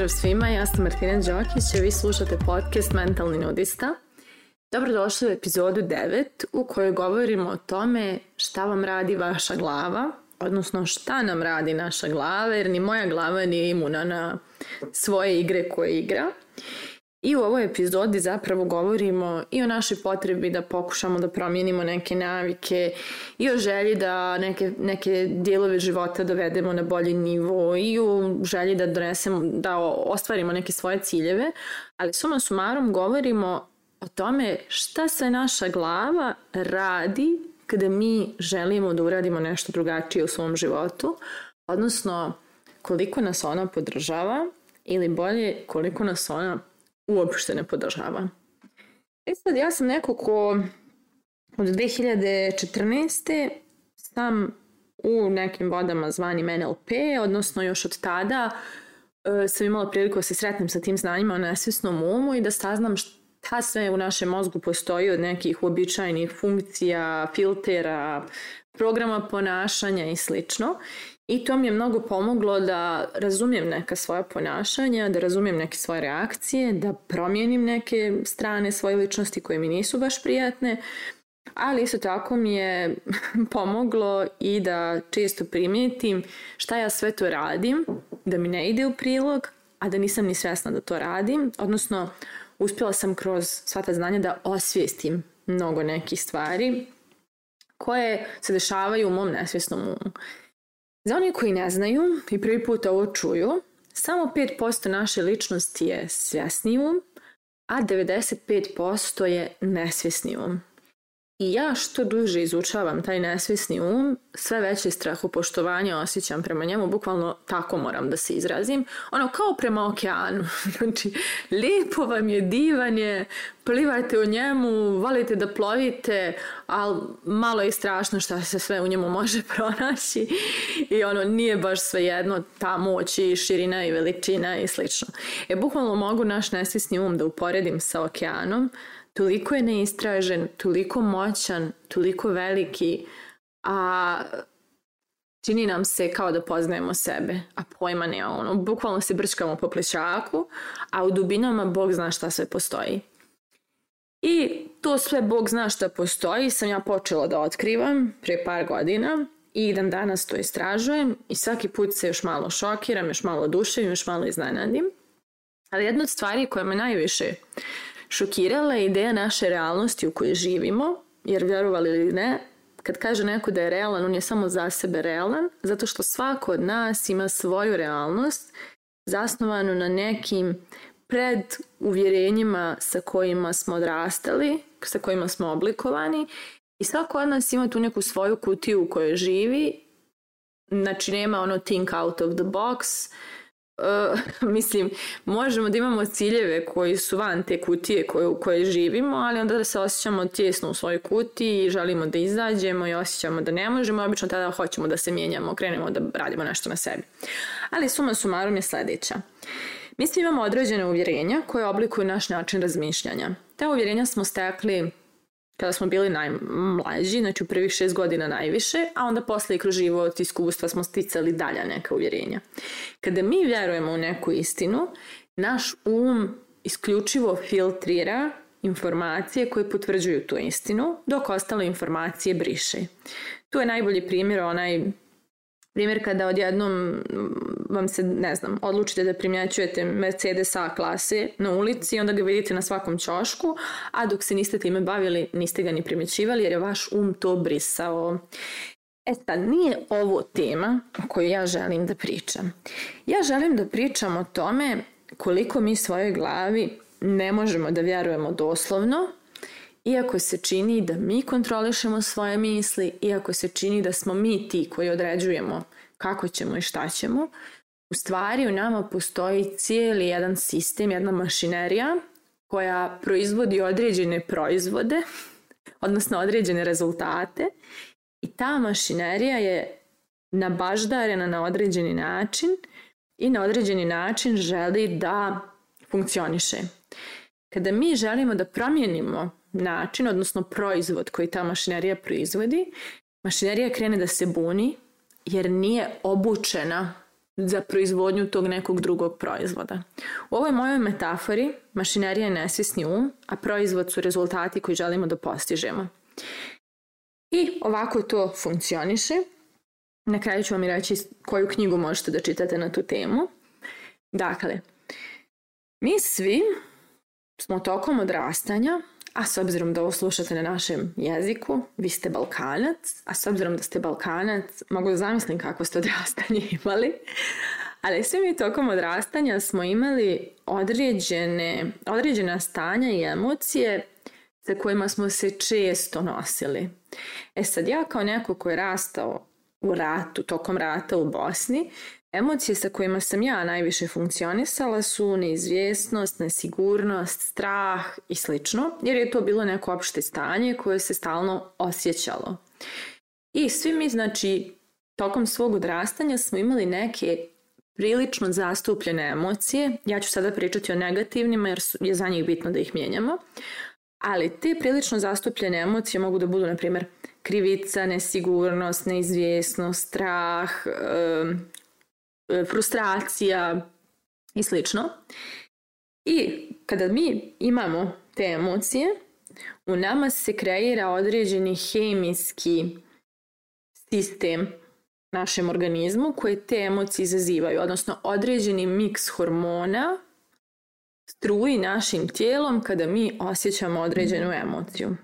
Pozdrav svima, ja sam Martina Đokić, i vi slušate podcast Mentalni nudista. Dobrodošli u epizodu 9 u kojoj govorimo o tome šta vam radi vaša glava, odnosno šta nam radi naša glava, jer ni moja glava nije imuna na svoje igre koje igra. I u ovoj epizodi zapravo govorimo i o našoj potrebi da pokušamo da promijenimo neke navike i o želji da neke, neke dijelove života dovedemo na bolji nivo i o želji da donesemo, da ostvarimo neke svoje ciljeve, ali suma sumarom govorimo o tome šta sve naša glava radi kada mi želimo da uradimo nešto drugačije u svom životu, odnosno koliko nas ona podržava ili bolje koliko nas ona uopšte ne podržava. E sad, ja sam neko ko od 2014. sam u nekim vodama zvanim NLP, odnosno još od tada e, sam imala priliku da se sretnem sa tim znanjima o nesvesnom umu i da saznam šta sve u našem mozgu postoji od nekih uobičajenih funkcija, filtera, programa ponašanja i slično. I to mi je mnogo pomoglo da razumijem neka svoja ponašanja, da razumijem neke svoje reakcije, da promijenim neke strane svoje ličnosti koje mi nisu baš prijatne, ali isto tako mi je pomoglo i da često primijetim šta ja sve to radim, da mi ne ide u prilog, a da nisam ni svjesna da to radim, odnosno uspjela sam kroz sva ta znanja da osvijestim mnogo nekih stvari koje se dešavaju u mom nesvjesnom umu. Za oni koji ne znaju i prvi put ovo čuju, samo 5% naše ličnosti je svjesni um, a 95% je nesvjesni um. I ja što duže izučavam taj nesvesni um, sve veće strahopoštovanje osjećam prema njemu, bukvalno tako moram da se izrazim, ono kao prema okeanu. znači, lijepo vam je, divan je, plivajte u njemu, volite da plovite, ali malo je strašno šta se sve u njemu može pronaći i ono nije baš svejedno ta moć i širina i veličina i slično. E, bukvalno mogu naš nesvesni um da uporedim sa okeanom, toliko je neistražen, toliko moćan, toliko veliki, a čini nam se kao da poznajemo sebe, a pojma ne ono, bukvalno se brčkamo po plećaku, a u dubinama Bog zna šta sve postoji. I to sve Bog zna šta postoji, sam ja počela da otkrivam pre par godina i idem danas to istražujem i svaki put se još malo šokiram, još malo dušim, još malo iznenadim. Ali jedna od stvari koja me najviše uh, šokirala je ideja naše realnosti u kojoj živimo, jer vjerovali ili ne, kad kaže neko da je realan, on je samo za sebe realan, zato što svako od nas ima svoju realnost zasnovanu na nekim pred uvjerenjima sa kojima smo odrastali, sa kojima smo oblikovani i svako od nas ima tu neku svoju kutiju u kojoj živi, znači nema ono think out of the box, uh, mislim, možemo da imamo ciljeve koji su van te kutije koje, u kojoj živimo, ali onda da se osjećamo tjesno u svojoj kuti i želimo da izađemo i osjećamo da ne možemo obično tada hoćemo da se mijenjamo, krenemo da radimo nešto na sebi. Ali suma sumarom je sledeća. Mi svi imamo određene uvjerenja koje oblikuju naš način razmišljanja. Te uvjerenja smo stekli kada smo bili najmlađi, znači u prvih šest godina najviše, a onda posle i kroz život iskustva smo sticali dalja neka uvjerenja. Kada mi vjerujemo u neku istinu, naš um isključivo filtrira informacije koje potvrđuju tu istinu, dok ostale informacije briše. Tu je najbolji primjer onaj Primjer, kada odjednom mm, vam se, ne znam, odlučite da primjećujete Mercedes A klase na ulici i onda ga vidite na svakom čošku, a dok se niste time bavili, niste ga ni primjećivali jer je vaš um to brisao. E sad, nije ovo tema o kojoj ja želim da pričam. Ja želim da pričam o tome koliko mi svojoj glavi ne možemo da vjerujemo doslovno, Iako se čini da mi kontrolišemo svoje misli, iako se čini da smo mi ti koji određujemo kako ćemo i šta ćemo, u stvari u nama postoji cijeli jedan sistem, jedna mašinerija koja proizvodi određene proizvode, odnosno određene rezultate i ta mašinerija je nabaždarena na određeni način i na određeni način želi da funkcioniše. Kada mi želimo da promijenimo način, odnosno proizvod koji ta mašinerija proizvodi, mašinerija krene da se buni jer nije obučena za proizvodnju tog nekog drugog proizvoda. U ovoj mojoj metafori mašinerija je nesvjesni um, a proizvod su rezultati koji želimo da postižemo. I ovako to funkcioniše. Na kraju ću vam i reći koju knjigu možete da čitate na tu temu. Dakle, mi svi smo tokom odrastanja A s obzirom da ovo slušate na našem jeziku, vi ste Balkanac, a s obzirom da ste Balkanac, mogu da zamislim kako ste odrastanje imali. Ali svi mi tokom odrastanja smo imali određene, određena stanja i emocije sa kojima smo se često nosili. E sad ja kao neko ko je rastao u ratu, tokom rata u Bosni, Emocije sa kojima sam ja najviše funkcionisala su neizvjesnost, nesigurnost, strah i slično, jer je to bilo neko opšte stanje koje se stalno osjećalo. I svi mi, znači, tokom svog odrastanja smo imali neke prilično zastupljene emocije. Ja ću sada pričati o negativnima jer je za njih bitno da ih mijenjamo. Ali te prilično zastupljene emocije mogu da budu, na primjer, krivica, nesigurnost, neizvjesnost, strah, E, frustracija i slično. I kada mi imamo te emocije, u nama se kreira određeni hemijski sistem našem organizmu koje te emocije izazivaju, odnosno određeni miks hormona struji našim tijelom kada mi osjećamo određenu mhm. emociju.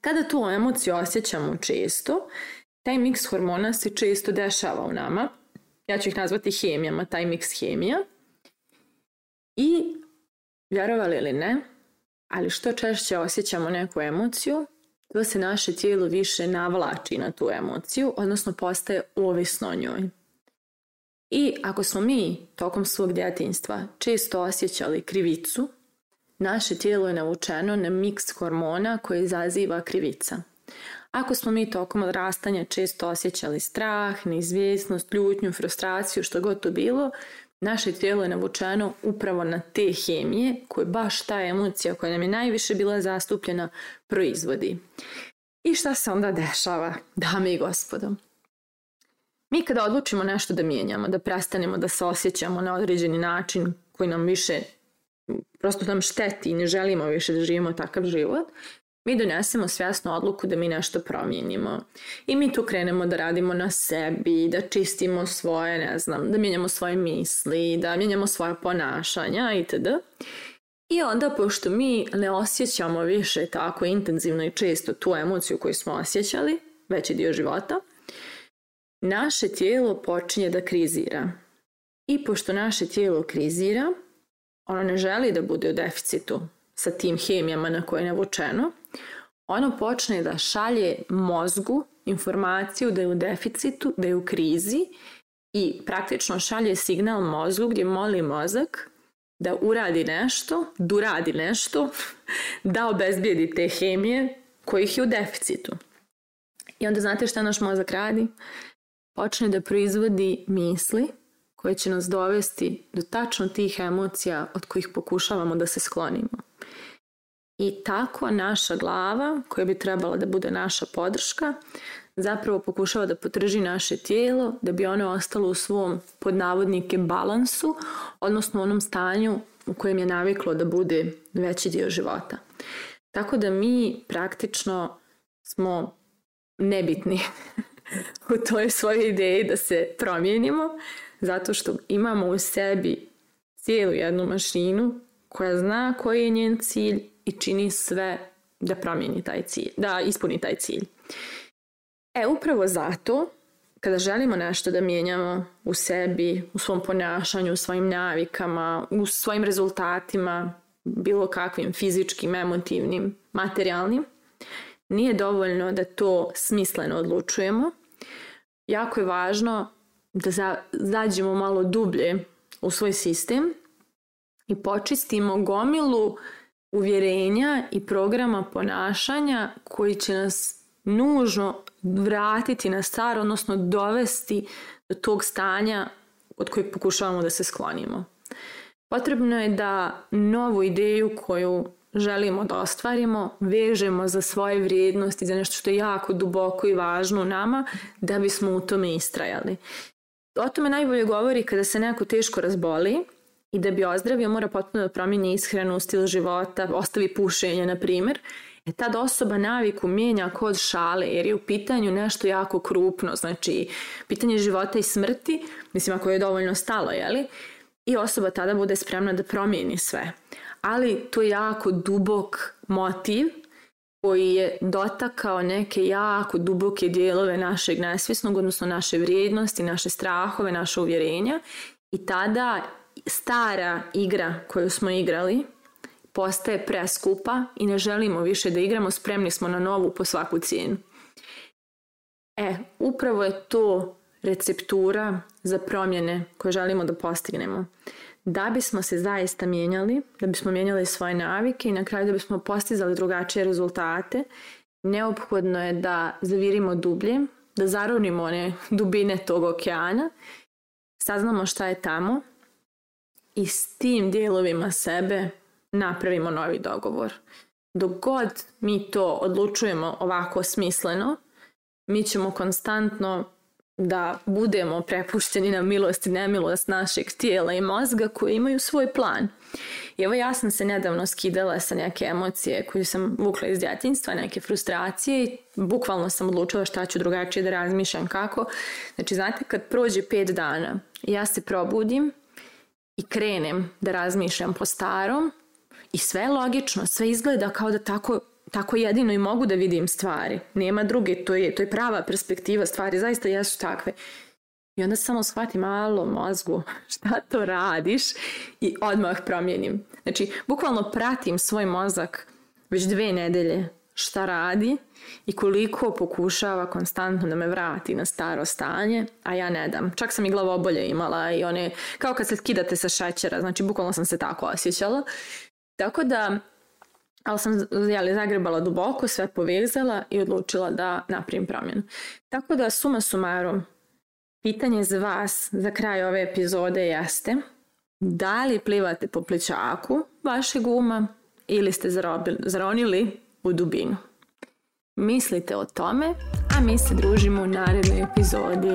Kada tu emociju osjećamo često, taj miks hormona se često dešava u nama ja ću ih nazvati hemijama, taj miks hemija. I, vjerovali ili ne, ali što češće osjećamo neku emociju, to se naše tijelo više navlači na tu emociju, odnosno postaje ovisno o njoj. I ako smo mi tokom svog djetinjstva često osjećali krivicu, naše tijelo je naučeno na miks hormona koji izaziva krivica. Ako smo mi tokom odrastanja često osjećali strah, neizvjesnost, ljutnju, frustraciju, što god to bilo, naše tijelo je navučeno upravo na te hemije koje baš ta emocija koja nam je najviše bila zastupljena proizvodi. I šta se onda dešava, dame i gospodo? Mi kada odlučimo nešto da mijenjamo, da prestanemo da se osjećamo na određeni način koji nam više prosto nam šteti i ne želimo više da živimo takav život, mi donesemo svjesnu odluku da mi nešto promijenimo. I mi tu krenemo da radimo na sebi, da čistimo svoje, ne znam, da mijenjamo svoje misli, da mijenjamo svoje ponašanja itd. I onda, pošto mi ne osjećamo više tako intenzivno i često tu emociju koju smo osjećali, veći dio života, naše tijelo počinje da krizira. I pošto naše tijelo krizira, ono ne želi da bude u deficitu, sa tim hemijama na koje je navučeno, ono počne da šalje mozgu informaciju da je u deficitu, da je u krizi i praktično šalje signal mozgu gdje moli mozak da uradi nešto, da uradi nešto, da obezbijedi te hemije kojih je u deficitu. I onda znate šta naš mozak radi? Počne da proizvodi misli koje će nas dovesti do tačno tih emocija od kojih pokušavamo da se sklonimo. I tako naša glava, koja bi trebala da bude naša podrška, zapravo pokušava da potrži naše tijelo da bi ono ostalo u svom pod navodnike balansu, odnosno u onom stanju u kojem je naviklo da bude veći dio života. Tako da mi praktično smo nebitni u toj svojoj ideji da se promijenimo, zato što imamo u sebi cijelu jednu mašinu koja zna koji je njen cilj i čini sve da promijeni taj cilj, da ispuni taj cilj. E, upravo zato, kada želimo nešto da mijenjamo u sebi, u svom ponašanju, u svojim navikama, u svojim rezultatima, bilo kakvim fizičkim, emotivnim, materijalnim, nije dovoljno da to smisleno odlučujemo. Jako je važno da zađemo malo dublje u svoj sistem i počistimo gomilu uvjerenja i programa ponašanja koji će nas nužno vratiti na staro, odnosno dovesti do tog stanja od kojeg pokušavamo da se sklonimo. Potrebno je da novu ideju koju želimo da ostvarimo, vežemo za svoje vrijednosti, za nešto što je jako duboko i važno u nama, da bismo u tome istrajali. O tome najbolje govori kada se neko teško razboli, i da bi ozdravio mora potpuno da promeni ishranu, stil života, ostavi pušenje, na primjer. E tad osoba naviku mijenja kod šale jer je u pitanju nešto jako krupno, znači pitanje života i smrti, mislim ako je dovoljno stalo, jeli? I osoba tada bude spremna da promijeni sve. Ali to je jako dubok motiv koji je dotakao neke jako duboke dijelove našeg nesvjesnog, odnosno naše vrijednosti, naše strahove, naše uvjerenja i tada stara igra koju smo igrali postaje preskupa i ne želimo više da igramo, spremni smo na novu po svaku cijenu. E, upravo je to receptura za promjene koje želimo da postignemo. Da bismo se zaista mijenjali, da bismo mijenjali svoje navike i na kraju da bismo postizali drugačije rezultate, neophodno je da zavirimo dublje, da zaronimo one dubine tog okeana, saznamo šta je tamo, i s tim dijelovima sebe napravimo novi dogovor. Dok god mi to odlučujemo ovako smisleno, mi ćemo konstantno da budemo prepušteni na milost i nemilost našeg tijela i mozga koji imaju svoj plan. I evo ja sam se nedavno skidala sa neke emocije koju sam vukla iz djetinstva, neke frustracije i bukvalno sam odlučila šta ću drugačije da razmišljam kako. Znači znate kad prođe pet dana ja se probudim i krenem da razmišljam po starom i sve je logično, sve izgleda kao da tako tako jedino i mogu da vidim stvari. Nema druge, to je, to je prava perspektiva stvari, zaista jesu takve. I onda samo shvatim malo mozgu šta to radiš i odmah promijenim. Znači, bukvalno pratim svoj mozak već dve nedelje šta radi i koliko pokušava konstantno da me vrati na staro stanje, a ja ne dam. Čak sam i glavobolje imala i one, kao kad se skidate sa šećera, znači bukvalno sam se tako osjećala. Tako da, ali sam jeli, zagrebala duboko, sve povezala i odlučila da napravim promjenu. Tako da, suma sumarom, pitanje za vas za kraj ove epizode jeste da li plivate po plećaku vašeg uma ili ste zarobili, zaronili u dubinu. Mislite o tome, a mi se družimo u narednoj epizodi.